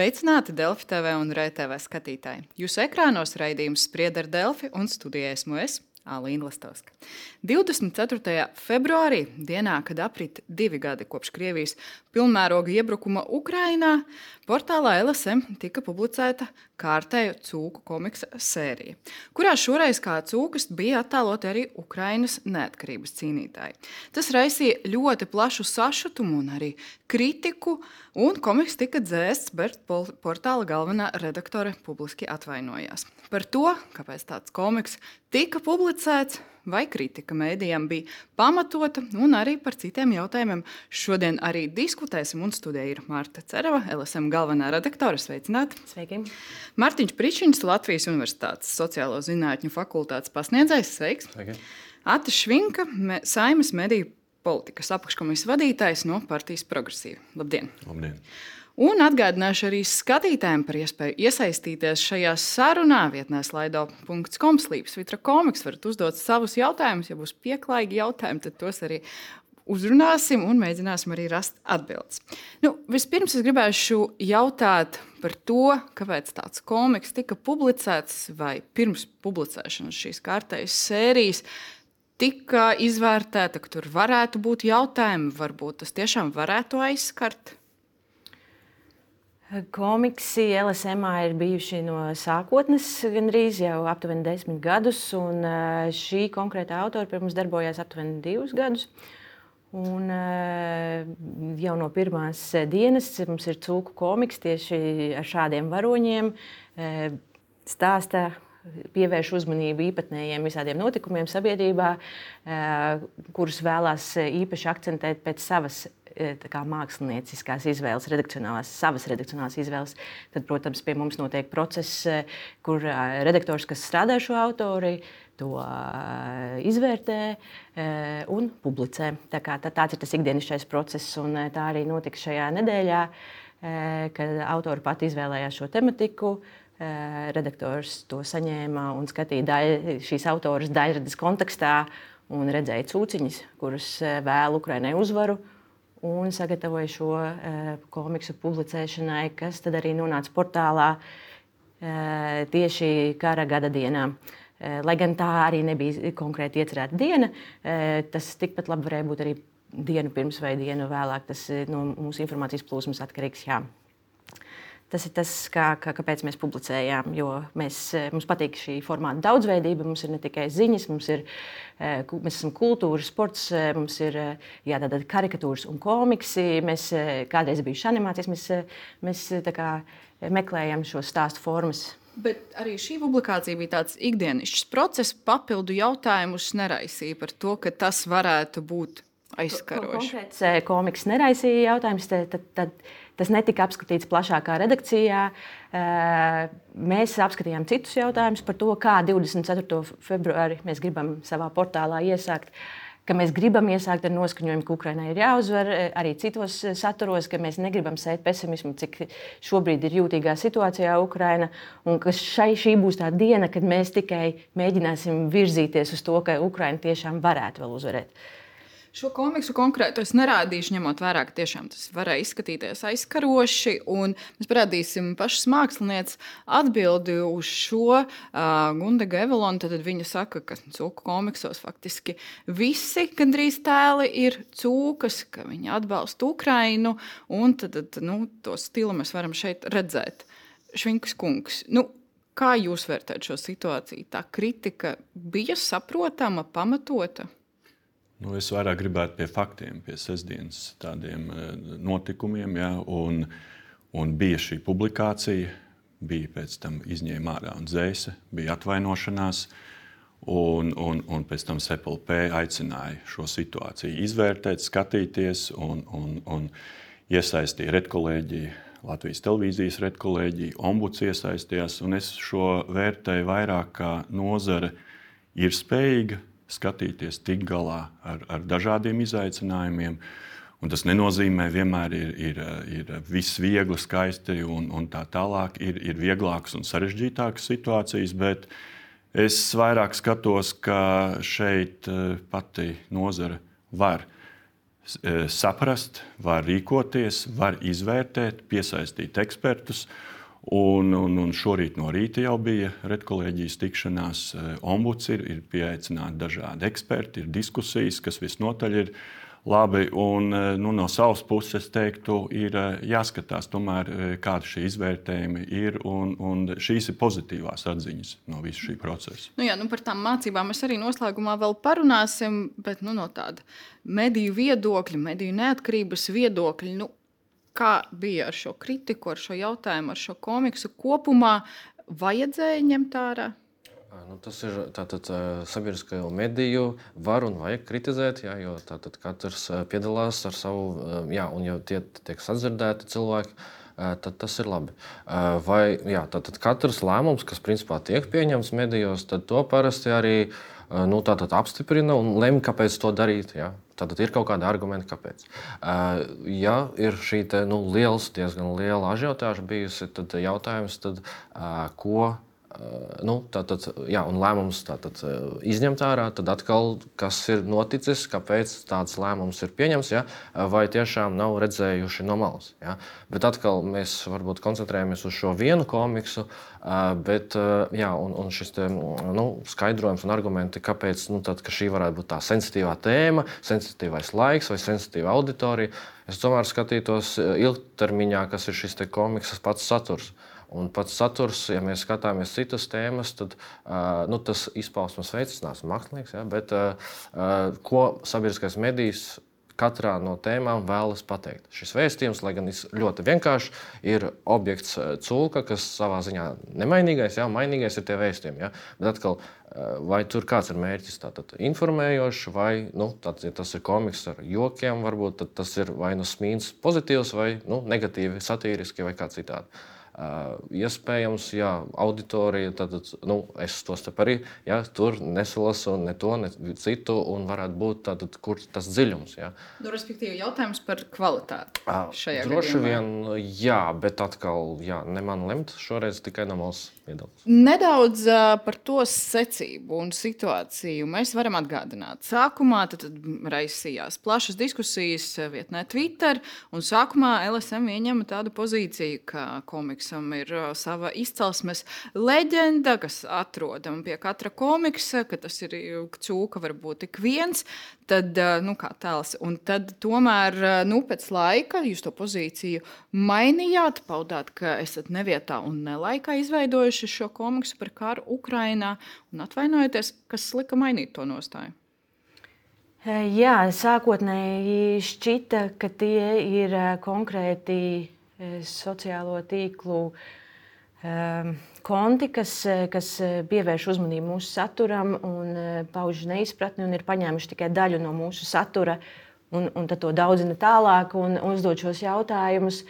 Sveicināti Delfi TV un RTV skatītāji. Jūsu ekrānos raidījums sprieda ar Delfi un studijā esmu es. Alīna Lastovska. 24. februārī, dienā, kad aprit divi gadi kopš Krievijas pilnmēroga iebrukuma Ukrajinā, portālā LSM tika publicēta kārtējo cūku komiksa sērija, kurā šoreiz kā cūkas bija attēloti arī Ukrainas neatkarības cīnītāji. Tas raisīja ļoti plašu sašutumu un arī kritiku, un komiks tika dzēsts, bet portāla galvenā redaktore publiski atvainojās par to, kāpēc tāds komiks tika publicēts vai kritika mēdījiem bija pamatota, un arī par citiem jautājumiem šodien arī diskutēsim. Un studijā ir Marta Cereva, LSM galvenā redaktore. Sveicināti! Sveiki! Mārtiņš Pričins, Latvijas Universitātes sociālo zinātņu fakultātes pasniedzējs. Sveiks! Sveiki. Ata Švinka, me, Saimas mediju politikas apakškomitejas vadītājs no partijas progresīva. Labdien! Labdien. Un atgādināšu arī skatītājiem par iespēju iesaistīties šajā sarunā. Vietnē slaido.com slīpsvitra komiks varat uzdot savus jautājumus. Ja būs pieklājīgi jautājumi, tad tos arī uzrunāsim un mēģināsim arī rast atbildes. Nu, vispirms es gribēšu jautāt par to, kāpēc tāds komiks tika publicēts vai pirms publicēšanas šīs kārtējas sērijas. Tika izvērtēta, ka tur varētu būt jautājumi, varbūt tas tiešām varētu aizskart. Komiksi LSM ir bijuši no sākotnes gandrīz jau aptuveni desmit gadus, un šī konkrēta autora pie mums darbojās aptuveni divus gadus. Un, jau no pirmās dienas mums ir cūku komiks tieši ar šādiem varoņiem. Stāsta pievērš uzmanību īpatnējiem visādiem notikumiem sabiedrībā, kurus vēlās īpaši akcentēt pēc savas E, mākslinieckās izvēles, redakcionālās, savas redakcionālās izvēles, tad, protams, pie mums notiek process, e, kur e, redaktors, kas strādā šo autoru, to izvērtē un publicē. Tā kā, tā, tāds ir tas ikdienišķais process, un tā arī notika šajā nedēļā, kad autori pati izvēlējās šo tematiku. Redaktors to saņēma un skatīja daļ, šīs autoras daļradas kontekstā un redzēja cūciņas, kuras vēl Ukraiņai uzvaru un sagatavoju šo uh, komiksu publicēšanai, kas tad arī nonāca portālā uh, tieši kara gada dienā. Uh, lai gan tā arī nebija konkrēti iecerēta diena, tas tikpat labi varēja būt arī dienu pirms vai dienu vēlāk. Tas no mūsu informācijas plūsmas atkarīgs. Jā. Tas ir tas, kā, kā, kāpēc mēs publicējām. Mēs, eh, mums patīk šī formāta daudzveidība. Mums ir ne tikai ziņas, mums ir eh, mēs esam kultūra, sports, eh, mums ir jā, karikatūras un komiksi. Mēs kādreiz bijuši animācijas, mēs, mēs kā, meklējam šo stāstu formas. Bet arī šī publikācija bija tāds ikdienišķs process, papildu jautājumus neraisīja par to, ka tas varētu būt aizskaroši. Konkrēts komiks neraisīja jautājumus. Tad, tad, tad Tas netika apskatīts plašākā redakcijā. Mēs apskatījām citus jautājumus par to, kā 24. februāri mēs gribam savā portālā iesākt ka mēs gribam iesākt ar noskaņojumu, ka Ukraiņai ir jāuzvar arī citos saturos, ka mēs negribam sēt pesimismu, cik šobrīd ir jūtīgā situācijā Ukraiņa, un ka šai, šī būs tā diena, kad mēs tikai mēģināsim virzīties uz to, ka Ukraiņa tiešām varētu vēl uzvarēt. Šo komiksu konkrēti es nerādīšu, ņemot vērā, ka tiešām tas varēja izskatīties aizskaroši. Mēs parādīsim pašas mākslinieces atbildi uz šo uh, Gundega Evelonu. Tad viņa saka, ka cūku komiksos faktiski visi gandrīz tēli ir cūkas, ka viņi atbalsta Ukrainu. Tad, tad nu, to stilu mēs varam šeit redzēt. Švinkas kungs. Nu, Kā jūs vērtējat šo situāciju? Tā kritika bija saprotama, pamatota? Nu, es vairāk gribētu pie faktiem, pie sestdienas tādiem eh, notikumiem. Ja, un, un bija šī publikācija, bija pēc tam izņēma ārā un dzēse, bija atvainošanās. Un, un, un pēc tam SEPLP aicināja šo situāciju izvērtēt, skatīties un, un, un iesaistīja redkolēģiju, Latvijas televīzijas redkolēģiju, ombuds iesaistījās. Es šo vērtēju vairāk kā nozare ir spējīga skatīties, tikt galā ar, ar dažādiem izaicinājumiem. Un tas nenozīmē, ka vienmēr ir, ir, ir viss viegli, skaisti un, un tā tālāk. Ir, ir vieglākas un sarežģītākas situācijas, bet es vairāk skatos, ka šeit eh, pati nozare var saprast, var rīkoties, var izvērtēt, piesaistīt ekspertus. Un, un, un šorīt no rīta jau bija redkolēģijas tikšanās. Ombuds ir, ir pieaicināti dažādi eksperti, ir diskusijas, kas visnotaļ ir labi. Un, eh, nu, no savas puses teiktu, ir eh, jāskatās, tomēr, kādi šie izvērtējumi ir. Un, un šīs ir pozitīvās atziņas no visa šī procesa. Nu jā, nu par tām mācībām mēs arī noslēgumā vēl parunāsim, bet nu, no tāda mediju viedokļa, mediju neatkarības viedokļa. Nu, Kā bija ar šo kritiku, ar šo jautājumu, ar šo komiksu kopumā? Vajadzēja ņemt ārā? Nu, tas ir tātad, sabiedriskajā mediju var un vajag kritizēt, jā, jo tātad, katrs piedalās ar savu, jā, un ja tie tiek sadzirdēti cilvēki, tad tas ir labi. Vai jā, tātad katrs lēmums, kas principā tiek pieņemts medijos, tad to parasti arī nu, apstiprina un lemj, kāpēc to darīt. Jā. Tad ir kaut kādi argumenti, kāpēc. Ja ir šī te, nu, liels, diezgan liela ažiotāža bijusi, tad jautājums, tad, ko nu, tātad, jā, un lēmums tātad, izņemt ārā, tad atkal, kas ir noticis, kāpēc tāds lēmums ir pieņemts, ja, vai tiešām nav redzējuši no malas. Ja. Bet atkal mēs varbūt koncentrējamies uz šo vienu komiksu, bet jā, un, un šis te, nu, skaidrojums un argumenti, kāpēc nu, tad, ka šī varētu būt tā sensitīvā tēma, sensitīvais laiks vai sensitīva auditorija, es tomēr skatītos ilgtermiņā, kas ir šis komiks pats saturs. Un pats saturs, ja mēs skatāmies citas tēmas, tad uh, nu, tas izpausmes veids, nav mākslinieks, ja, bet uh, ko sabiedriskais medijs katrā no tēmām vēlas pateikt. Šis vēstījums, lai gan ļoti vienkārši, ir objekts cūka, kas savā ziņā nemainīgais, jā, mainīgais ir tie vēstījumi. Jā. Bet atkal, vai tur kāds ir mērķis tātad informējošs, vai nu, tāds, ja tas ir komiks ar jokiem, varbūt tas ir vai nu smīns pozitīvs, vai nu, negatīvi, satīriski vai kā citādi. Iespējams, jā, auditorija, tad nu, es tos arī jā, tur nesalasu ne to, ne citu, un varētu būt tātad, kur tas dziļums. Jā. Nu, respektīvi, jautājums par kvalitāti. Uh, droši gadījumā. vien, jā, bet atkal, jā, ne man lemt, šoreiz tikai no malas piedalās. Nedaudz uh, par to secību un situāciju mēs varam atgādināt. Sākumā tad, tad raisījās plašas diskusijas vietnē Twitter, un sākumā LSM ieņēma tādu pozīciju, ka komiks komiksam ir uh, sava izcelsmes leģenda, kas atrodama pie katra komiksa, ka tas ir cūka, varbūt tik viens. Tad, uh, nu, kā tēls. Un tad, tomēr, uh, nu, pēc laika jūs to pozīciju mainījāt, paudāt, ka esat nevietā un nelaikā izveidojuši šo komiksu par karu Ukrajinā un atvainojaties, kas lika mainīt to nostāju. Jā, sākotnēji šķita, ka tie ir konkrēti sociālo tīklu ehm, konti, kas, kas pievērš uzmanību mūsu saturam un pauž neizpratni un ir paņēmuši tikai daļu no mūsu satura un, un to daudzina tālāk un uzdod šos jautājumus.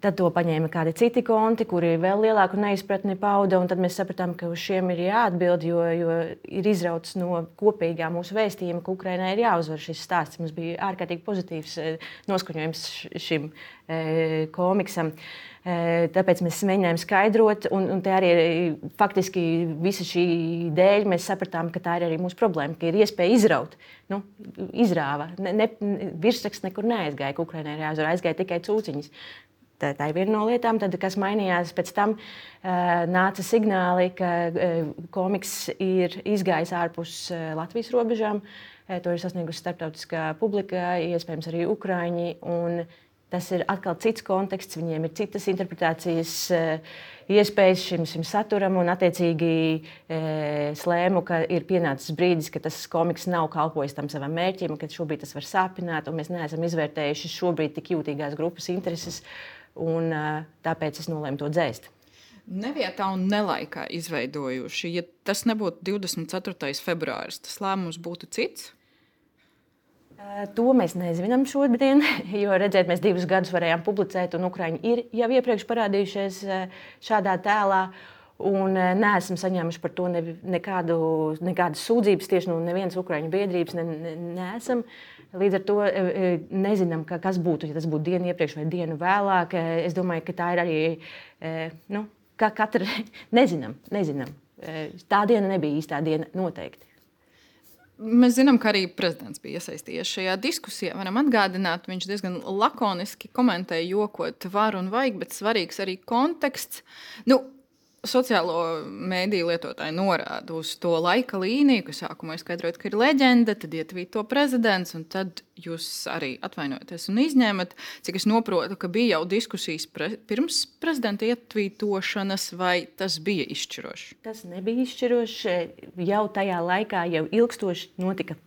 Tad to paņēma kādi citi konti, kuri vēl lielāku neizpratni pauda. Tad mēs sapratām, ka uz šiem ir jāatbild, jo, jo ir izrauts no kopīgā mūsu vēstījuma, ka Ukraiņai ir jāuzvar šis stāsts. Mums bija ārkārtīgi pozitīvs eh, noskaņojums šim e, komiksam. E, tāpēc mēs mēģinājām skaidrot, un, un arī faktiski visa šī dēļ mēs sapratām, ka tā ir arī mūsu problēma, ka ir iespēja izraut. Nu, izrāva. Ne, ne, virsraksts nekur neaizgāja, ka Ukraiņai ir jāuzvar, aizgāja tikai cūciņas. Tā, tā ir viena no lietām, tad, kas mainījās pēc tam. Uh, nāca signāli, ka uh, komiks ir izgājis ārpus uh, Latvijas robežām. Uh, to ir sasniegusi starptautiskā publika, iespējams, arī Ukrāņi. Tas ir atkal cits konteksts, viņiem ir citas interpretācijas iespējas šim, šim saturam. Un, attiecīgi, uh, slēmu, ka ir pienācis brīdis, ka tas komiks nav kalpojis tam savam mērķim, ka šobrīd tas var sāpināt, un mēs neesam izvērtējuši šobrīd tik jūtīgās grupas intereses. Uh, un tāpēc es nolēmu to dzēst. Nevietā un nelaikā izveidojuši. Ja tas nebūtu 24. februāris, tas lēmums būtu cits. To mēs nezinām šodien, jo redzēt, mēs divus gadus varējām publicēt, un Ukrāņi ir jau iepriekš parādījušies šādā tēlā. Un neesam saņēmuši par to ne, nekādu, nekādas sūdzības tieši no nevienas Ukrāņu biedrības. Ne, ne, neesam. Līdz ar to e, e, nezinām, kas būtu, ja tas būtu dienu iepriekš vai dienu vēlāk. E, es domāju, ka tā ir arī nu, ka katra nezinām, nezinām. Tā diena nebija īstā diena noteikti. Mēs zinām, ka arī prezidents bija iesaistījies šajā diskusijā. Varam atgādināt, viņš diezgan lakoniski komentēja, jokot, var un vajag, bet svarīgs arī konteksts. Nu, sociālo mēdīju lietotāji norāda uz to laika līniju, ka sākumā skaidrojot, ka ir leģenda, tad ietvīt to prezidents, un tad jūs arī atvainojaties un izņēmat. Cik es saprotu, ka bija jau diskusijas pre, pirms prezidenta ietvītošanas, vai tas bija izšķiroši? Tas nebija izšķiroši. Jau tajā laikā jau ilgstoši notika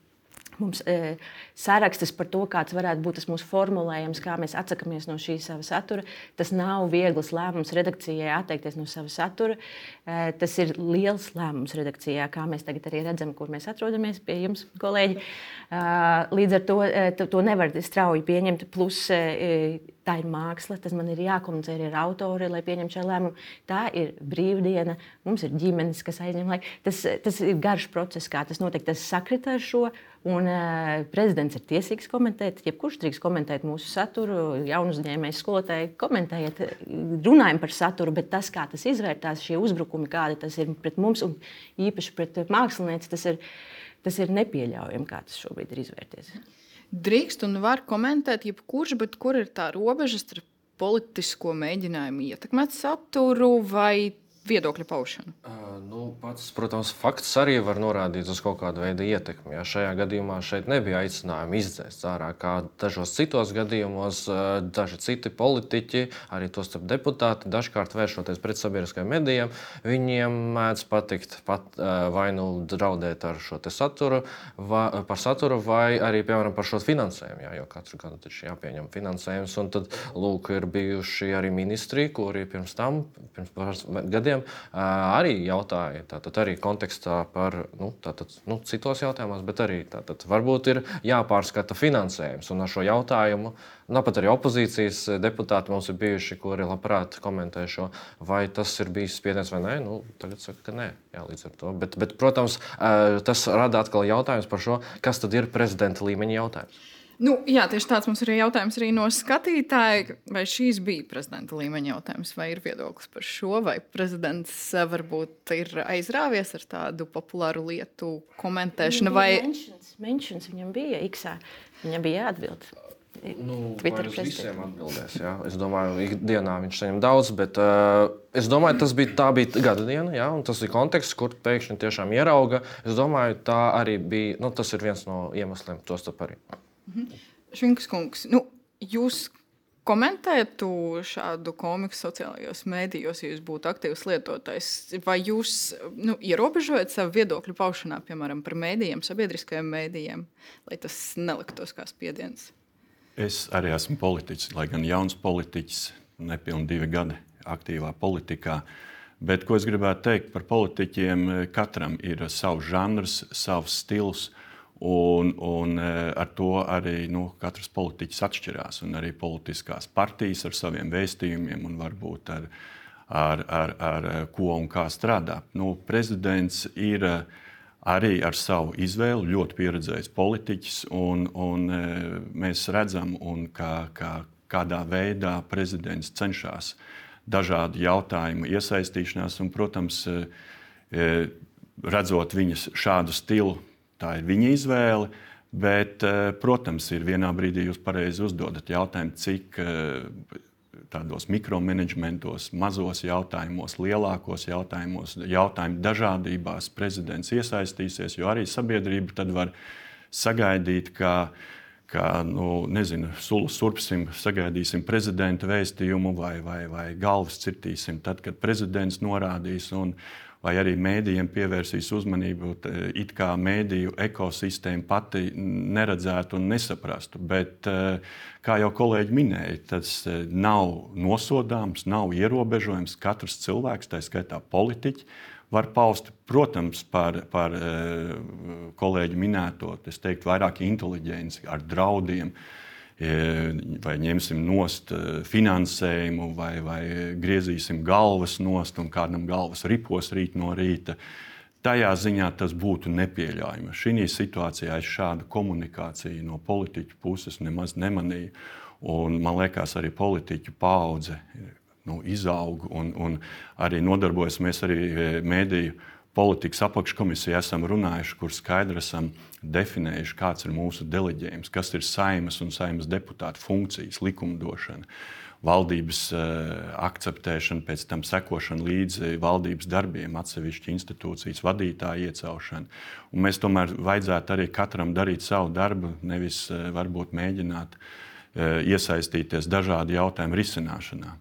mums e, sarakstus par to, kāds varētu būt tas mūsu formulējums, kā mēs atsakāmies no šī sava satura. Tas nav viegls lēmums redakcijai atteikties no sava satura. E, tas ir liels lēmums redakcijā, kā mēs tagad arī redzam, kur mēs atrodamies pie jums, kolēģi. E, līdz ar to e, to nevar strauji pieņemt. Plus, e, tā ir māksla, tas man ir jākomunicē arī ar autori, lai pieņemtu šo lēmumu. Tā ir brīvdiena, mums ir ģimenes, kas aizņem laiku. Tas, tas ir garš process, kā tas notiek. Tas sakrita ar šo. Un, uh, prezidents ir tiesīgs komentēt, jebkurš drīkst komentēt mūsu saturu, jaunu uzņēmēju, skolotāju. Komentējiet, runājam par saturu, bet tas, kā tas izvērtās, šie uzbrukumi, kādi tas ir pret mums un īpaši pret mākslinieci, tas ir, tas ir nepieļaujami, kā tas šobrīd ir izvērties. Drīkst un var komentēt, jebkurš, bet kur ir tā robeža starp politisko mēģinājumu ietekmēt saturu vai viedokļa paušanu? Uh, nu, pats, protams, fakts arī var norādīt uz kaut kādu veidu ietekmi. Ja šajā gadījumā šeit nebija aicinājumi izdzēst ārā, kā dažos citos gadījumos, uh, daži citi politiķi, arī tos deputāti, dažkārt vēršoties pret sabiedriskajiem medijiem, viņiem mēdz patikt pat, uh, vai nu draudēt ar šo saturu, vai, par saturu, vai arī, piemēram, par šo finansējumu. Jā, jo katru gadu taču jāpieņem finansējums, un tad, lūk, ir bijuši arī ministri, kuri pirms tam, pirms gadiem, gadiem arī jautāja, tātad arī kontekstā par nu, tātad, nu, citos jautājumos, bet arī tātad, varbūt ir jāpārskata finansējums. Un ar šo jautājumu, tāpat arī opozīcijas deputāti mums ir bijuši, kuri labprāt komentē šo, vai tas ir bijis spiediens vai nē. Nu, tagad saka, ka nē, jā, līdz ar to. Bet, bet, protams, tas rada atkal jautājums par šo, kas tad ir prezidenta līmeņa jautājums. Nu, jā, tieši tāds mums ir jautājums arī no skatītāja. Vai šīs bija prezidenta līmeņa jautājums, vai ir viedoklis par šo, vai prezidents eh, varbūt ir aizrāvies ar tādu populāru lietu komentēšanu? Vai... Mentions viņam bija X, viņam bija jāatbild. Nu, Twitter visiem atbildēs. Jā. Es domāju, ka ikdienā viņš saņem daudz, bet uh, es domāju, tas bija, tā bija gada diena, jā, un tas ir konteksts, kur pēkšņi tiešām ierauga. Es domāju, tā arī bija, nu, tas ir viens no iemesliem, to starp arī. Mhm. Švinks kungs, nu, jūs komentētu šādu komiksu sociālajos mēdījos, ja jūs būtu aktīvs lietotājs? Vai jūs nu, ierobežojat savu viedokļu paušanā, piemēram, par mēdījiem, sabiedriskajiem mēdījiem, lai tas neliktos kā spiediens? Es arī esmu politiķis, lai gan jauns politiķis, nepilnīgi divi gadi aktīvā politikā. Bet ko es gribētu teikt par politiķiem? Katram ir savs žanrs, savs stils. Un, un e, ar to arī nu, katrs politiķis atšķirās. Arī politiskās partijas ar saviem vēstījumiem un varbūt ar, ar, ar, ar ko un kā strādā. Nu, prezidents ir e, arī ar savu izvēli ļoti pieredzējis politiķis, un, un mēs redzam, un kā, kā, kādā veidā prezidents cenšas dažādu jautājumu iesaistīšanās. Un, protams, redzot viņas šādu stilu Tā ir viņa izvēle. Bet, eh, protams, ir vienā brīdī jūs pareizi uzdodat jautājumu, cik eh, tādos mikromanagementos, mazos jautājumos, lielākos jautājumos, jautājumu dažādībās prezidents iesaistīsies, jo arī sabiedrība tad var sagaidīt, ka kā nu, nezinu, surpsim, sagaidīsim prezidenta vēstījumu vai, vai, vai galvas cirtīsim tad, kad prezidents norādīs. Un, vai arī mēdījiem pievērsīs uzmanību, it kā mēdīju ekosistēma pati neredzētu un nesaprastu. Bet, eh, kā jau kolēģi minēja, tas eh, nav nosodāms, nav ierobežojams. Katrs cilvēks, tā skaitā politiķis, var paust, protams, par, par eh, kolēģi minēto, es teiktu, vairāk inteliģenci ar draudiem. Uh, vai ņemsim nost eh, finansējumu, vai, vai griezīsim galvas nost un kādam galvas ripos rīt no rīta. Tajā ziņā tas būtu nepieļaujami. Šī situācijā es šādu komunikāciju no politiķu puses nemaz nemanīju. Un, man liekas, arī politiķu paudze nu, izaug un, un arī nodarbojas arī mēdīju politikas apakškomisijā esam runājuši, kur skaidri esam definējuši, kāds ir mūsu deleģējums, kas ir saimas un saimas deputāta funkcijas, likumdošana, valdības uh, akceptēšana, pēc tam sekošana līdzi valdības darbiem, atsevišķu institūcijas vadītāju iecelšana. Un mēs tomēr vajadzētu arī katram darīt savu darbu, nevis uh, varbūt mēģināt iesaistīties dažādu jautājumu risināšanā.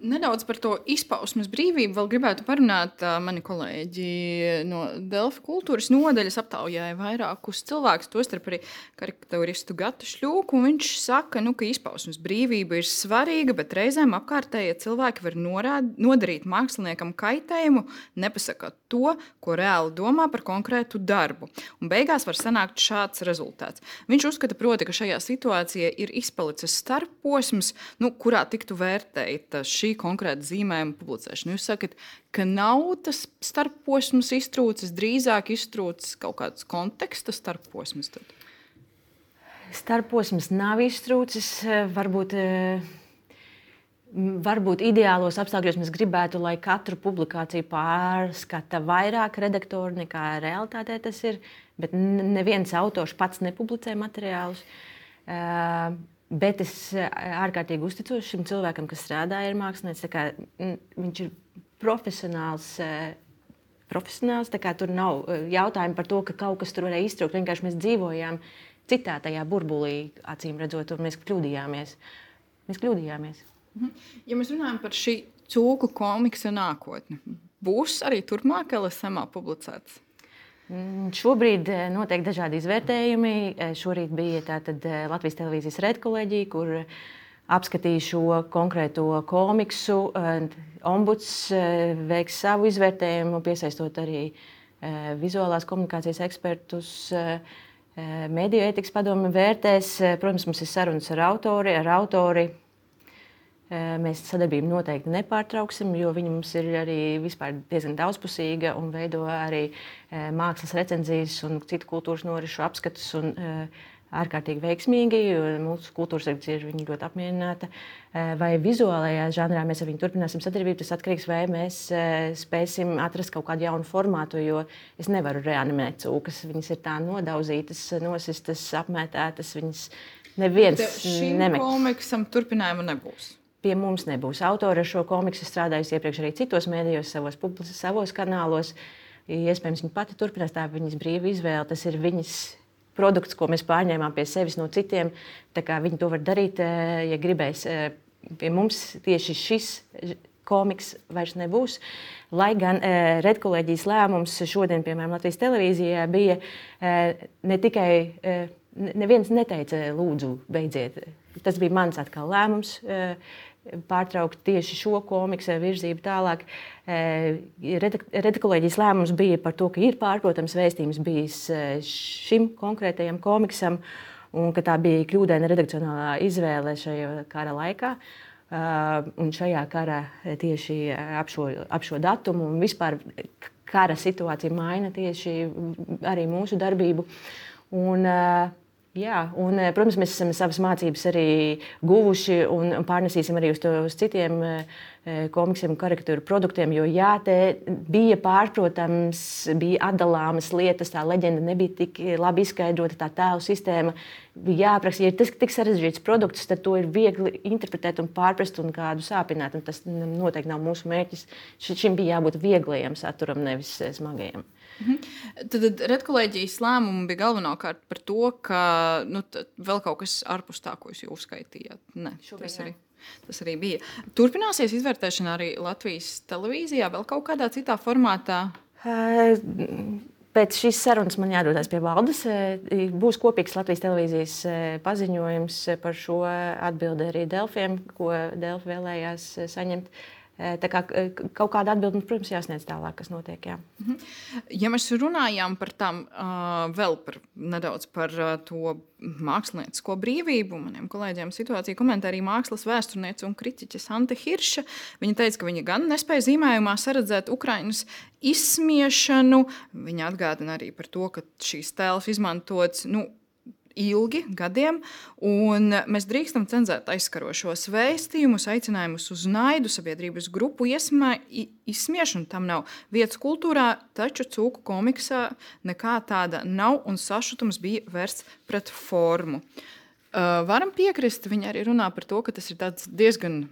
Nedaudz par to izpausmes brīvību vēl gribētu parunāt. Mani kolēģi no Delfa kultūras nodaļas aptaujāja vairākus cilvēkus, tostarp arī karikatūristu Gatu Šļūku. Viņš saka, nu, ka izpausmes brīvība ir svarīga, bet reizēm apkārtējie cilvēki var norād, nodarīt māksliniekam kaitējumu, nepasakot to, ko reāli domā par konkrētu darbu. Un beigās var sanākt šāds rezultāts. Viņš uzskata, proti, ka šajā situācijā ir izpalicis starposms, nu, kurā tiktu vērtēta šī šī konkrēta zīmējuma publicēšanu. Jūs sakat, ka nav tas starposms iztrūcis, drīzāk iztrūcis kaut kāds konteksta starposms. Tad? Starposms nav iztrūcis. Varbūt, varbūt ideālos apstākļos mēs gribētu, lai katru publikāciju pārskata vairāk redaktoru nekā realitātē tas ir. Bet neviens autors pats nepublicē materiālus. Uh, Bet es eh, ārkārtīgi uzticos šim cilvēkam, kas strādā ar mākslinieku. Viņš ir profesionāls. Eh, profesionāls tur nav eh, jautājumu par to, ka kaut kas tur varēja iztrūkt. Vienkārši mēs dzīvojām citā tajā burbulī, acīm redzot, un mēs kļūdījāmies. Mēs kļūdījāmies. Mhm. Ja mēs runājam par šī cūku komiksa nākotni, būs arī turpmāk LSM publicēts? Mm, šobrīd eh, notiek dažādi izvērtējumi. Eh, šorīt bija tātad eh, Latvijas televīzijas redkolēģija, kur apskatīja šo konkrēto komiksu. Ombuds veiks savu izvērtējumu, piesaistot arī vizuālās komunikācijas ekspertus. Mediju ētikas padome vērtēs. Protams, mums ir sarunas ar autori. Ar autori Mēs sadarbību noteikti nepārtrauksim, jo viņa mums ir arī diezgan daudzpusīga un veido arī mākslas recenzijas un citu kultūras norisu apskatus. Un, ārkārtīgi veiksmīgi. Mūsu kultūras sekcija ir ļoti apmierināta. Vai vizuālajā žanrā mēs ar viņu turpināsim sadarbību, tas atkarīgs no tā, vai mēs spēsim atrast kaut kādu jaunu formātu. Jo es nevaru reanimēt cūkas. Viņas ir tā nodauzītas, nosistas, apmētētas. Viņas neviens nemeklē. Komiksam turpinājumu nebūs pie mums nebūs. Autori ar šo komiksu strādājusi iepriekš arī citos mēdījos, savos, publis, savos kanālos. Iespējams, viņa pati turpinās tā viņas brīva izvēle. Tas ir viņas produkts, ko mēs pārņēmām pie sevis no citiem. Viņi to var darīt, eh, ja gribēs. Eh, pie mums tieši šis komiks vairs nebūs. Lai gan e, redkolēģijas lēmums šodien, piemēram, Latvijas televīzijā bija e, ne tikai, e, neviens neteica, lūdzu, beidziet. Tas bija mans atkal lēmums. E, pārtraukt tieši šo komiksu virzību tālāk. Redakcijas lēmums bija par to, ka ir pārprotams vēstījums bijis šim konkrētajam komiksam, un ka tā bija kļūdaina redakcionālā izvēle šajā kara laikā. Un šajā kara tieši ap šo, ap šo datumu un vispār kara situācija maina tieši arī mūsu darbību. Un, uh, Jā, un, eh, protams, mēs esam savas mācības arī guvuši un pārnesīsim arī uz, to, uz citiem eh, komiksiem un karikatūru produktiem. Jo jā, te bija pārprotams, bija atdalāmas lietas, tā leģenda nebija tik labi izskaidrota, tā tēlu sistēma bija jāapraksta. Ja tas ir tik sarežģīts produkts, tad to ir viegli interpretēt un pārprast un kādu sāpināt. Un tas noteikti nav mūsu mērķis. Šim bija jābūt vieglajam saturam, nevis smagajam. Mhm. Tad, tad redkolēģijas lēmumi bija galvenokārt par to, ka nu, vēl kaut kas ārpus tā, ko jūs uzskaitījāt. Ne, tas, arī, tas arī bija. Turpināsies izvērtēšana arī Latvijas televīzijā, vēl kaut kādā citā formātā? Pēc šīs sarunas man jādodas pie valdes. Būs kopīgs Latvijas televīzijas paziņojums par šo atbildi arī Delfiem, ko Delfi vēlējās saņemt. Uh, kā kaut kāda atbilde, protams, jāsniedz tālāk, kas notiek. Jā. Mhm. Ja mēs runājām par tām, vēl par, nedaudz par to māksliniecisko brīvību, maniem kolēģiem situāciju komentēja arī mākslas vēsturniece un kritiķe Santa Hirša. Viņa teica, ka viņa gan nespēja zīmējumā saredzēt Ukraiņas izsmiešanu, viņa atgādina arī par to, ka šīs tēls izmantots. Nu, ilgi, gadiem, un mēs drīkstam cenzēt aizskarošos vēstījumus, aicinājumus uz naidu, sabiedrības grupu iesmā, izsmiešanu. Tam nav vietas kultūrā, taču cūku komiksā nekā tāda nav, un sašutums bija vērsts pret formu. Uh, varam piekrist, viņa arī runā par to, ka tas ir diezgan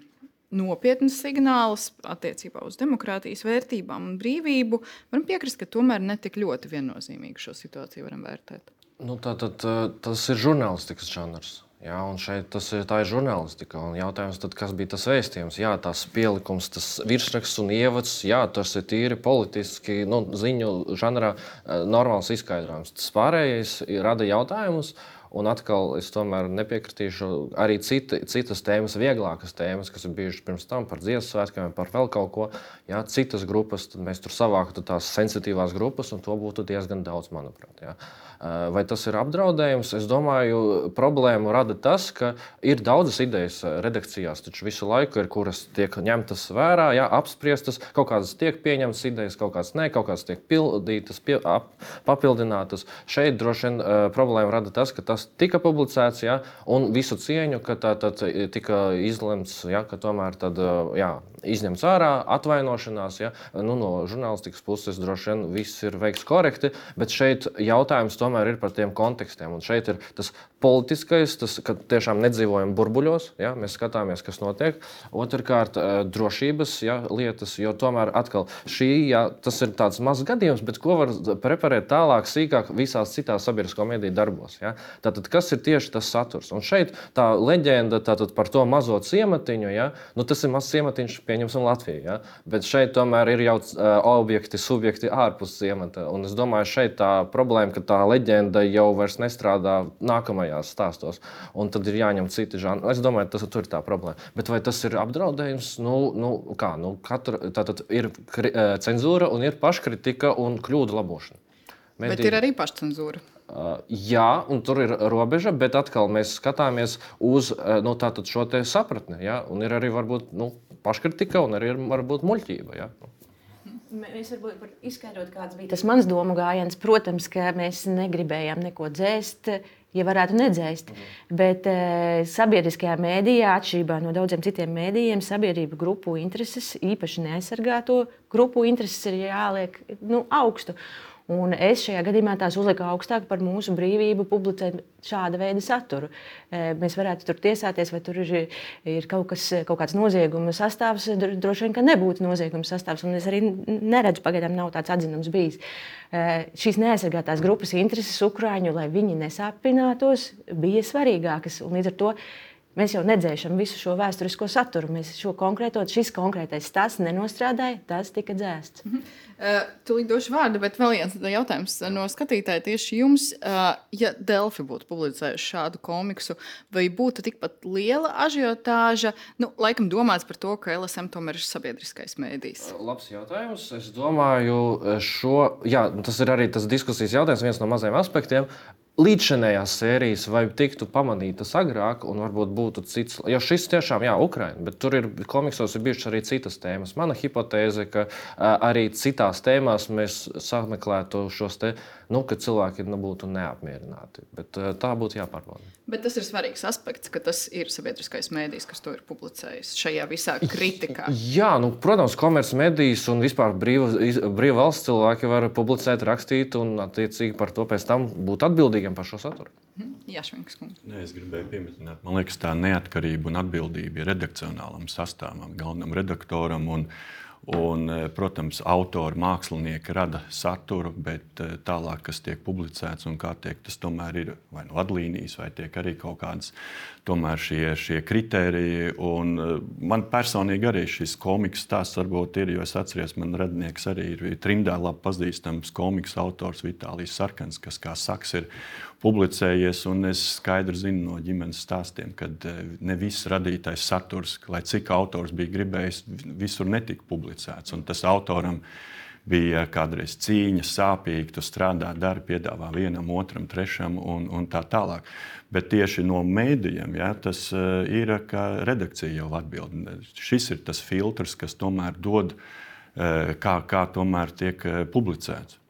nopietnas signāls attiecībā uz demokrātijas vērtībām un brīvību, varam piekrist, ka tomēr ne tik ļoti viennozīmīgi šo situāciju varam vērtēt. Nu, tā, tad, eh, tas ir žurnālistikas žanrs. Jā, un šeit tas ir, ir žurnālistika. Un jautājums, tad, kas bija tas vēstījums? Jā, tas pielikums, tas virsraksts un ievads, jā, tas ir tīri politiski, nu, ziņu žanrā eh, normāls izskaidrojums. Tas pārējais rada jautājumus. Un atkal es tomēr nepiekritīšu arī citi, citas tēmas, vieglākas tēmas, kas ir bijušas pirms tam par dziesmu svētkiem, par vēl kaut ko. Jā, citas grupas, tad mēs tur savāktu tās sensitīvās grupas, un to būtu diezgan daudz, manuprāt. Jā. Eh, vai tas ir apdraudējums? Es domāju, problēmu rada tas, ka ir daudzas idejas eh, redakcijās, taču visu laiku ir, kuras tiek ņemtas vērā, jā, apspriestas, kaut kādas tiek pieņemtas idejas, kaut kādas ne, kaut kādas tiek pildītas, pie, ap, papildinātas. Šeit droši vien uh, problēma rada tas, ka tas tika publicēts, jā, un visu cieņu, ka tā tad tika izlemts, jā, ka tomēr tad, jā, izņemts ārā, atvainošanās. Ja? Nu, no žurnālistikas puses droši vien viss ir veikts korekti, bet šeit jautājums tomēr ir par tiem kontekstiem. Un šeit ir tas politiskais, tas, ka tiešām nedzīvojam burbuļos, ja? mēs skatāmies, kas notiek. Otrakārt, eh, drošības ja, lietas, jo tomēr atkal šī, ja, tas ir tāds mazs gadījums, bet ko var preparēt tālāk, sīkāk visās citās sabiedrisko mediju darbos. Ja? Tātad, kas ir tieši tas saturs? Un šeit tā leģenda tātad, par to mazo ciematiņu, ja? nu, tas ir mazs ciematiņš pieņemsim Latviju. Ja? Bet šeit tomēr ir jau uh, objekti, subjekti ārpus ciemata. Un es domāju, šeit tā problēma, ka tā leģenda jau vairs nestrādā nākamajās stāstos. Un tad ir jāņem citi žanri. Es domāju, tas tur ir tā problēma. Bet vai tas ir apdraudējums? Nu, nu, kā, nu, katra, tātad ir kri, cenzūra un ir paškritika un kļūdu labošana. Medī... Bet ir arī pašcensūra. Uh, jā, un tur ir robeža, bet atkal mēs skatāmies uz uh, nu, šo sapratni. Ja? Un ir arī varbūt nu, paškritika un arī varbūt muļķība. Ja? Mēs varbūt varam izskaidrot, kāds bija tas mans domu gājiens. Protams, ka mēs negribējām neko dzēst, ja varētu nedzēst. Mhm. Bet e, sabiedriskajā mēdījā, atšķirībā no daudziem citiem mēdījiem, sabiedrību grupu intereses, īpaši neaizsargāto grupu intereses, ir jāliek nu, augstu. Un es šajā gadījumā tās uzliku augstāk par mūsu brīvību publicēt šāda veida saturu. E, mēs varētu tur tiesāties, vai tur ir, ir kaut, kas, kaut kāds nozieguma sastāvs. Droši vien, ka nebūtu nozieguma sastāvs, un es arī neredzu, pagaidām nav tāds atzinums bijis. E, šīs neaizsargātās grupas intereses Ukrāņu, lai viņi nesāpinātos, bija svarīgākas. Līdz ar to Mēs jau nedzēšam visu šo vēsturisko saturu. Mēs šo konkrēto, šis konkrētais stāsts nenostrādāja, tas tika dzēsts. Mm -hmm. uh, Tūlīt došu vārdu, bet vēl viens jautājums no skatītāja tieši jums. Uh, ja Delfi būtu publicējuši šādu komiksu, vai būtu tikpat liela ažiotāža? Nu, laikam domāts par to, ka LSM tomēr ir sabiedriskais mēdījis. Labs jautājums. Es domāju, šo, jā, tas ir arī tas diskusijas jautājums, viens no mazajiem aspektiem līdzšinējās sērijas vai tiktu pamanītas agrāk, un varbūt būtu cits. Jo šis tiešām, jā, Ukraiņa, bet tur ir komiksos ir bijušas arī citas tēmas. Mana hipotēze, ka arī citās tēmās mēs sameklētu šos te, nu, ka cilvēki nu, būtu neapmierināti. Bet tā būtu jāpārbauda. Bet tas ir svarīgs aspekts, ka tas ir sabiedriskais mēdījis, kas to ir publicējis šajā visā kritikā. Jā, nu, protams, komercmedijas un vispār brīva, brīva valsts cilvēki var publicēt, rakstīt un attiecīgi par to pēc tam būt atbildīgiem par šo saturu. Mhm. Jā, Švinks. Ne, es gribēju pieminēt, man liekas, tā neatkarība un atbildība ir redakcionālam sastāvam, galvenam redaktoram. Un, Un, eh, protams, autori, mākslinieki rada saturu, bet eh, tālāk, kas tiek publicēts un kā tiek, tas tomēr ir vai nu no vadlīnijas, vai tiek arī kaut kādas šie, šie kriteriji. Un, eh, man personīgi arī šis komiks stāsts varbūt ir, jo es atceros, man radinieks arī ir trimdā labi pazīstams komiks autors Vitālijs Sarkans, kas, kā saks, ir publicējies. Es skaidri zinu no ģimenes stāstiem, ka ne viss radītais saturs, lai cik autors bija gribējis, visur netika publicēts. Un tas autoram bija kādreiz cīņa, sāpīgi, tu strādā, dari, piedāvā vienam, otram, trešam un, un tā tālāk. Bet tieši no mēdījiem ja, tas uh, ir, ka redakcija jau atbild. Šis ir tas filtrs, kas tomēr dod, uh, kā, kā tomēr tiek publicēts.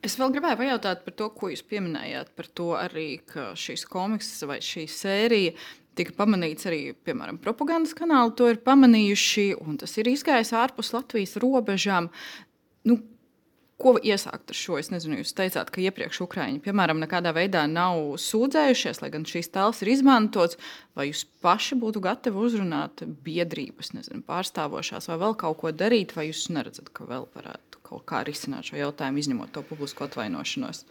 Es vēl gribēju pajautāt par to, ko jūs pieminējāt, par to arī, ka šīs komiks vai šī sērija tika pamanīts arī, piemēram, propagandas kanāli to ir pamanījuši, un tas ir izgājis ārpus Latvijas robežām. Nu, Ko iesākt ar šo? Es nezinu, jūs teicāt, ka iepriekš Ukrāņi, piemēram, nekādā veidā nav sūdzējušies, lai gan šīs tēls ir izmantots. Vai jūs paši būtu gatavi uzrunāt biedrības, nezinu, pārstāvošās, vai vēl kaut ko darīt, vai jūs neredzat, ka vēl varētu kaut kā risināt šo jautājumu, izņemot to publisko atvainošanos?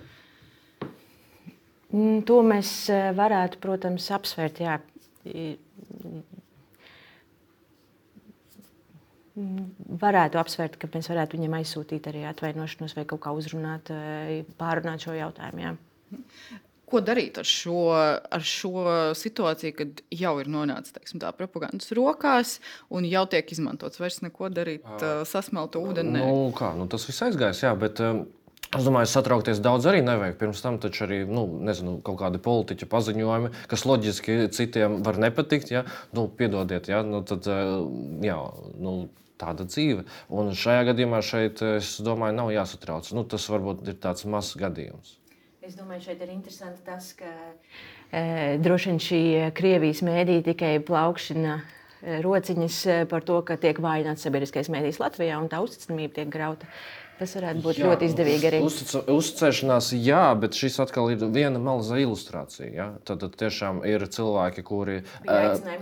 Mm, to mēs eh, varētu, protams, apsvērt. Jā. Varētu apsvērt, ka mēs varētu viņam aizsūtīt arī atvainošanos vai kaut kā uzrunāt, eh, pārunāt šo jautājumu. Jā. Ko darīt ar šo, ar šo situāciju, kad jau ir nonācis teiksim, tā propagandas rokās un jau tiek izmantots? Vairs neko darīt, uh, sasmeltu ūdeni. Nu, kā, nu, tas viss aizgājis, jā, bet um, Es domāju, satraukties daudz arī nevajag. Pirms tam taču arī nu, nezinu, kaut kādi politiķu paziņojumi, kas loģiski citiem var nepatikt. Ja? Nu, piedodiet, ja? nu, tad, jā, nu, tāda dzīve. Un šajā gadījumā šeit, es domāju, nav jāsatrauc. Nu, tas varbūt ir tāds mazs gadījums. Es domāju, šeit ir interesanti tas, ka e, droši vien šī Krievijas mēdīja tikai plaukšana rociņas par to, ka tiek vājināts sabiedriskais mēdījis Latvijā un tā uzticamība tiek grauta. Tas varētu būt jā, ļoti izdevīgi arī. Uz, uzticēšanās, jā, bet šis atkal ir viena maza ilustrācija. Ja? Tad, tad tiešām ir cilvēki, kuri.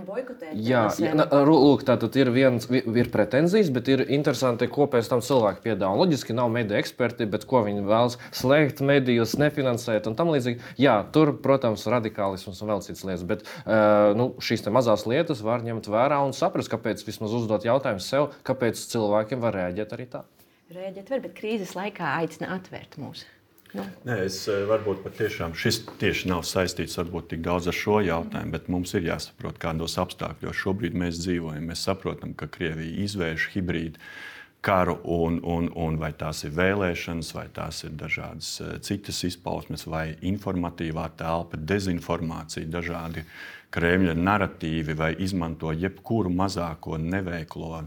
Boikotēt, jā, jā na, lūk, tā tad ir, viens, ir pretenzijas, bet ir interesanti, ko pēc tam cilvēki piedāvā. Loģiski nav mediju eksperti, bet ko viņi vēlas slēgt medijus, nefinansēt un tam līdzīgi. Jā, tur, protams, radikālisms un vēl citas lietas, bet uh, nu, šīs mazās lietas var ņemt vērā un saprast, kāpēc vismaz uzdot jautājumu sev, kāpēc cilvēkiem var rēģēt arī tā rēģēt var, bet krīzes laikā aicina atvērt mūs. Nu. Nē, es eh, varbūt patiešām šis tieši nav saistīts varbūt tik daudz ar šo jautājumu, bet mums ir jāsaprot, kādos apstākļos šobrīd mēs dzīvojam. Mēs saprotam, ka Krievija izvērš hibrīdu karu, un, un, un vai tās ir vēlēšanas, vai tās ir dažādas eh, citas izpausmes, vai informatīvā telpa, dezinformācija, dažādi Kremļa narratīvi, vai izmanto jebkuru mazāko neveiklo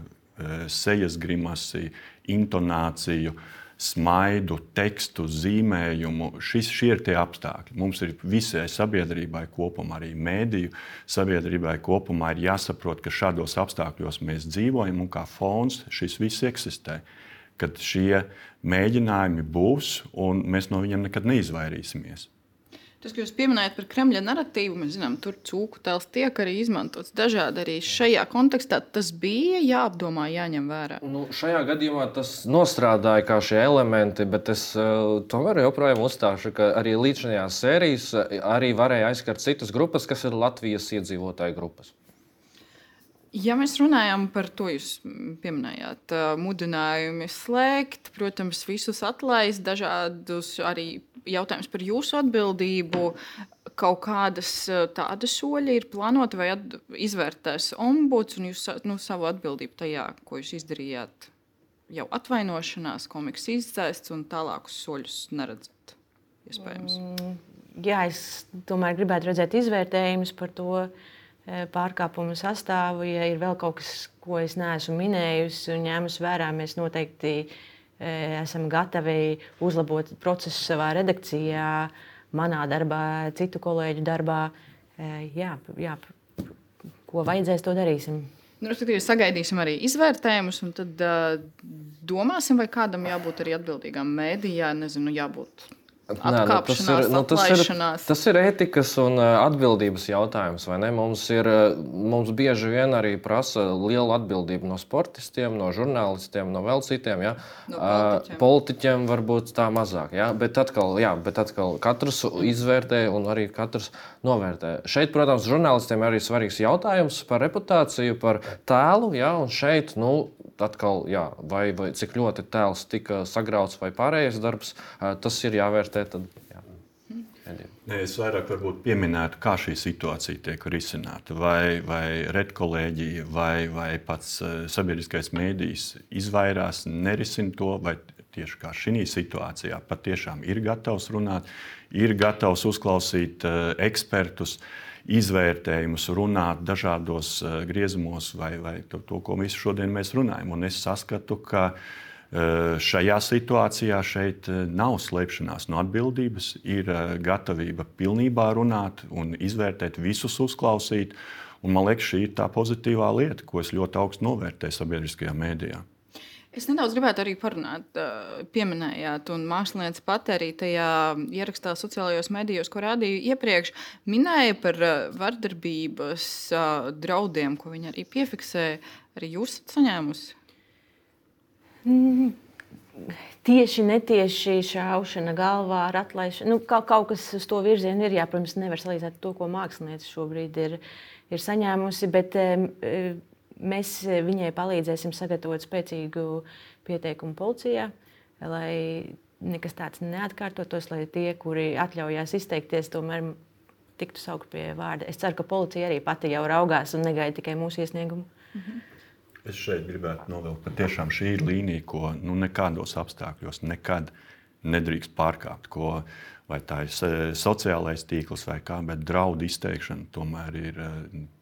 sejas grimasi, intonāciju, smaidu, tekstu, zīmējumu. Šis, šie ir tie apstākļi. Mums ir visai sabiedrībai kopumā, arī mēdīju sabiedrībai kopumā ir jāsaprot, ka šādos apstākļos mēs dzīvojam un kā fons šis viss eksistē. Kad šie mēģinājumi būs, un mēs no viņiem nekad neizvairīsimies. Tas, ko jūs pieminējat par Kremļa narratīvu, mēs zinām, tur cūku tēls tiek arī izmantots dažādi arī šajā kontekstā. Tas bija jāapdomā, jāņem vērā. Nu, šajā gadījumā tas nostrādāja kā šie elementi, bet es uh, tomēr joprojām uzstāšu, ka arī līdzinājās sērijas eh, arī varēja aizskart citas grupas, kas ir Latvijas iedzīvotāju grupas. Ja mēs runājam par to, jūs pieminējāt, mudinājumi slēgt, protams, visus atlaist, dažādus arī jautājumus par jūsu atbildību. Kaut kādas tādas soļi ir plānoti vai izvērtēs ombuds un jūs nu, savu atbildību tajā, ko jūs izdarījāt. Jau atvainošanās, komiks izdzēsts un tālākus soļus neredzat. Iespējams. Mm, jā, es tomēr gribētu redzēt izvērtējumus par to, uh, E, pārkāpumu sastāvu. Ja ir vēl kaut kas, ko es neesmu minējusi un ņēmusi vērā, mēs noteikti e, esam gatavi uzlabot procesu savā redakcijā, manā darbā, citu kolēģu darbā. E, jā, jā, ko vajadzēs, to darīsim. Nu, Respektīvi, sagaidīsim arī izvērtējumus, un tad uh, domāsim, vai kādam jābūt arī atbildīgam mēdījā, nezinu, jābūt Nē, nu, tas, ir, nu, tas, ir, tas ir ētikas un atbildības jautājums. Mums, ir, mums bieži vien arī prasa liela atbildība no sportistiem, no žurnālistiem, no vēl citiem. Ja? No politiķiem. Politiķiem varbūt tā mazāk. Ja? Bet, atkal, jā, bet atkal katrs izvērtē un arī katrs novērtē. Šeit, protams, žurnālistiem arī svarīgs jautājums par reputāciju, par tēlu. Ja? Un šeit, nu, atkal, jā, vai, vai cik ļoti tēls tika sagrauts vai pārējais darbs, tas ir jāvērtē. Tad, jā. Nē, es vairāk pieminētu, kā šī situācija tiek risināta. Vai, vai redkolēģija vai, vai pats sabiedriskais mēdījis izvairās, nerisina to, vai tieši kā šī situācijā patiešām ir gatavs runāt, ir gatavs uzklausīt uh, ekspertus. Uh, izvērtējumus, runāt dažādos uh, griezumos, vai, vai to, to, ko visu šodien mēs runājam. Un es saskatu, ka Šajā situācijā šeit nav slēpšanās no atbildības, ir gatavība pilnībā runāt un izvērtēt, visus uzklausīt. Un man liekas, šī ir tā pozitīvā lieta, ko es ļoti augstu novērtēju sabiedriskajā mēdījā. Es nedaudz gribētu arī parunāt, pieminējāt, un mākslinieci pat arī tajā ierakstā sociālajos medijos, ko rādīju iepriekš, minēja par vardarbības draudiem, ko viņi arī piefiksēja. Arī jūs esat saņēmusi? Mm, tieši netieši šaušana galvā ar atlaišanu. Nu, kaut, kaut kas uz to virzienu ir. Jā, protams, nevar salīdzināt to, ko mākslinieci šobrīd ir, ir saņēmusi. Bet, um, Mēs viņai palīdzēsim sagatavot spēcīgu pieteikumu policijā, lai nekas tāds neatkārtotos, lai tie, kuri atļaujās izteikties, tomēr tiktu saukt pie vārda. Es ceru, ka policija arī pati jau raugās un negaida tikai mūsu iesniegumu. -hmm. Es šeit gribētu novilkt, ka tiešām šī ir līnija, ko nu, nekādos apstākļos nekad nedrīkst pārkāpt. Ko, vai tā ir sociālais tīkls vai kā, bet draudu izteikšana tomēr ir uh,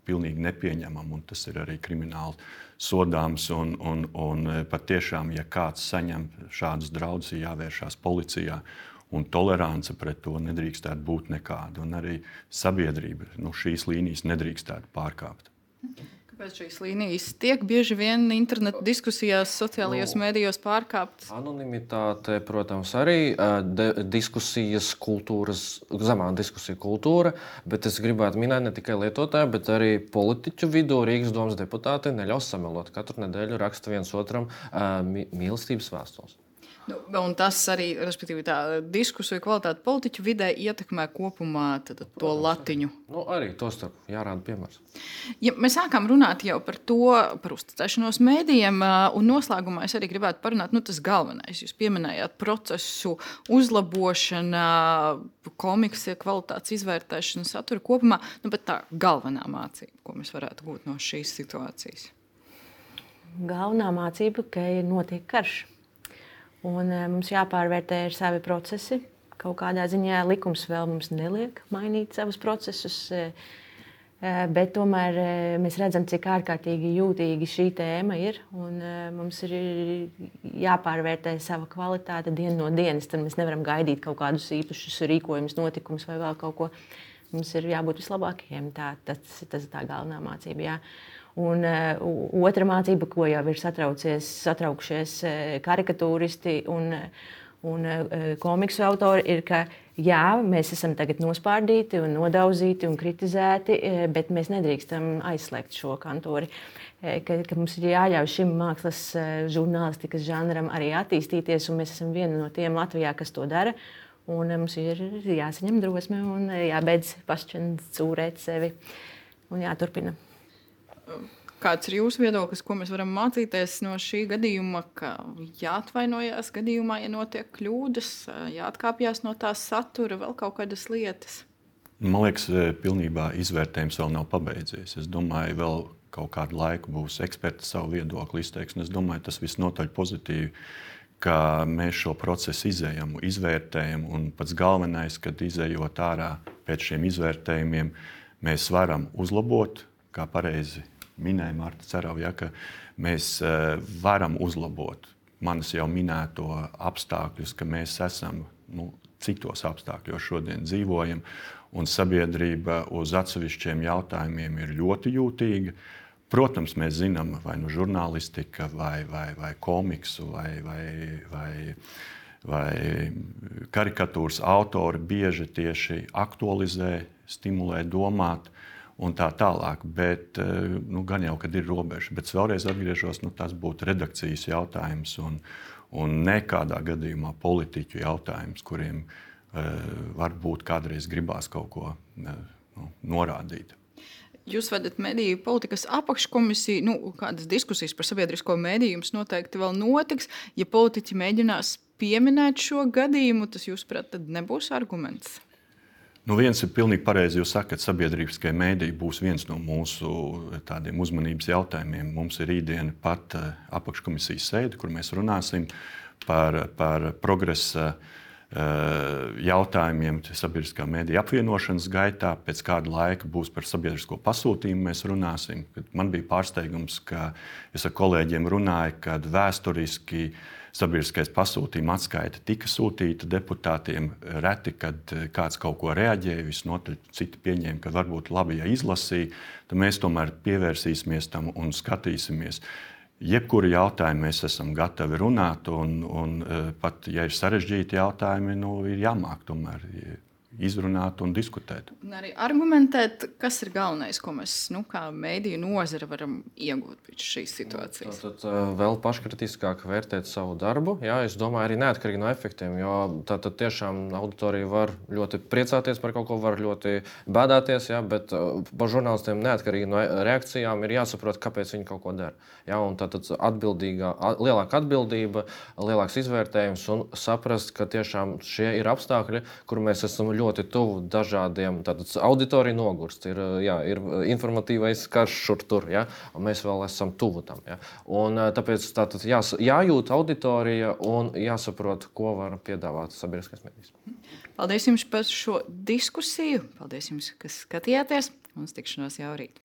pilnīgi nepieņemama un tas ir arī krimināli sodāms. Un, un, un uh, patiešām, ja kāds saņem šādus draudus, ir jāvēršās policijā. Un tolerance pret to nedrīkstētu būt nekāda. Un arī sabiedrība nu, šīs līnijas nedrīkstētu pārkāpt. Mhm. Kāpēc šīs līnijas tiek bieži vien interneta diskusijās, sociālajos nu, mēdījos pārkāptas? Anonimitāte, protams, arī de, diskusijas kultūras, zemā diskusija kultūra, bet es gribētu minēt ne tikai lietotāju, bet arī politiķu vidū Rīgas domas deputāti neļaus samelot. Katru nedēļu raksta viens otram mīlestības vēstules. Nu, un tas arī, respektīvi, tā diskusija kvalitāte politiķu vidē ietekmē kopumā tad, to Protams, latiņu. Arī. Nu, arī to starp jārāda piemērs. Ja mēs sākām runāt jau par to, par uzticēšanos mēdījiem, un noslēgumā es arī gribētu parunāt, nu, tas galvenais. Jūs pieminējāt procesu uzlabošanu, komiksa kvalitātes izvērtēšanu, satura kopumā, nu, bet tā galvenā mācība, ko mēs varētu gūt no šīs situācijas. Galvenā mācība, ka ir notiek karš Un, e, mums jāpārvērtē ir savi procesi. Kaut kādā ziņā likums vēl mums neliek mainīt savus procesus. E, e, bet tomēr mēs redzam, cik ārkārtīgi jūtīga šī tēma ir. Mums ir jāpārvērtē sava kvalitāte dienu no dienas. Tad mēs nevaram gaidīt kaut kādus īpašus rīkojumus, notikumus vai vēl kaut ko. Mums ir jābūt vislabākajiem. Tā, tas ir tā galvenā mācība. Jā. Un uh, otra mācība, ko jau ir satraukušies uh, karikatūristi un, un uh, komiksu autori, ir, ka jā, mēs esam tagad nospārdīti, un nodauzīti un kritizēti, bet mēs nedrīkstam aizslēgt šo kantori. Ka, ka mums ir jāļauj šim mākslas žurnālistikas žanram arī attīstīties, un mēs esam viena no tiem Latvijā, kas to dara. Un mums ir jāsaņem drosme un jābeidz pašcensūrēt sevi un jāturpina. Kāds ir jūsu viedoklis, ko mēs varam mācīties no šī gadījuma? Ka jāatvainojas gadījumā, ja notiek kļūdas, jāatkāpjas no tā satura, vēl kaut kādas lietas. Man liekas, pilnībā izvērtējums vēl nav pabeidzies. Es domāju, vēl kaut kādu laiku būs eksperti savu viedokli izteiks. Es domāju, tas visnotaļ pozitīvi, ka mēs šo procesu izējam, izvērtējam. Un pats galvenais, kad izējot ārā pēc šiem izvērtējumiem, mēs varam uzlabot, kā pareizi minēja Marta Cerava, ja, ka mēs eh, varam uzlabot manas jau minēto apstākļus, ka mēs esam nu, citos apstākļos šodien dzīvojam, un sabiedrība uz atsevišķiem jautājumiem ir ļoti jūtīga. Protams, mēs zinām, vai nu žurnālistika, vai, vai, vai komiksu, vai, vai, vai, vai karikatūras autori bieži tieši aktualizē, stimulē domāt un tā tālāk. Bet, eh, nu, gan jau, kad ir robeža, bet vēlreiz atgriežos, nu, tas būtu redakcijas jautājums un, un nekādā gadījumā politiķu jautājums, kuriem uh, varbūt kādreiz gribās kaut ko uh, nu, norādīt. Jūs vedat mediju politikas apakškomisiju. Nu, kādas diskusijas par sabiedrisko mediju jums noteikti vēl notiks. Ja politiķi mēģinās pieminēt šo gadījumu, tas, jūsuprāt, nebūs arguments. Nu, viens ir pilnīgi pareizi. Jūs sakat, ka sabiedriskie mēdīji būs viens no mūsu tādiem uzmanības jautājumiem. Mums ir rītdiena pat eh, apakškomisijas sēde, kur mēs runāsim par, par progresa jautājumiem sabiedriskā mēdīja apvienošanas gaitā. Pēc kāda laika būs par sabiedrisko pasūtījumu mēs runāsim. Man bija pārsteigums, ka es ar kolēģiem runāju, ka vēsturiski sabiedriskais pasūtījuma atskaita tika sūtīta deputātiem. Reti, kad kāds kaut ko reaģēja, visnotaļ citi pieņēma, ka varbūt labi, ja izlasīja, tad mēs tomēr pievērsīsimies tam un skatīsimies. Jebkuru jautājumu mēs esam gatavi runāt, un, un e, pat ja ir sarežģīti jautājumi, nu, ir jāmāk tomēr izrunāt un diskutēt. Un arī argumentēt, kas ir galvenais, ko mēs nu, kā mēdīju nozara varam iegūt pēc šīs situācijas. Tad, tad vēl paškritiskāk vērtēt savu darbu. Jā, es domāju, arī neatkarīgi no efektiem. Jo tad, tad tiešām auditorija var ļoti priecāties par kaut ko, var ļoti bēdāties, jā, bet par žurnālistiem neatkarīgi no reakcijām ir jāsaprot, kāpēc viņi kaut ko dara. Jā, tad, tad atbildīgā, lielāka atbildība, lielāks izvērtējums un saprast, ka tiešām šie ir apstākļi, kur mēs esam ļoti ļoti tuvu dažādiem. Tātad auditorija nogurst, ir, jā, ir informatīvais karš šur tur, ja, un mēs vēl esam tuvu tam. Ja. Un, tāpēc tātad jās, jājūt auditorija un jāsaprot, ko var piedāvāt sabiedriskais medijs. Paldies jums par šo diskusiju. Paldies jums, kas skatījāties. Mums tikšanos jau rīt.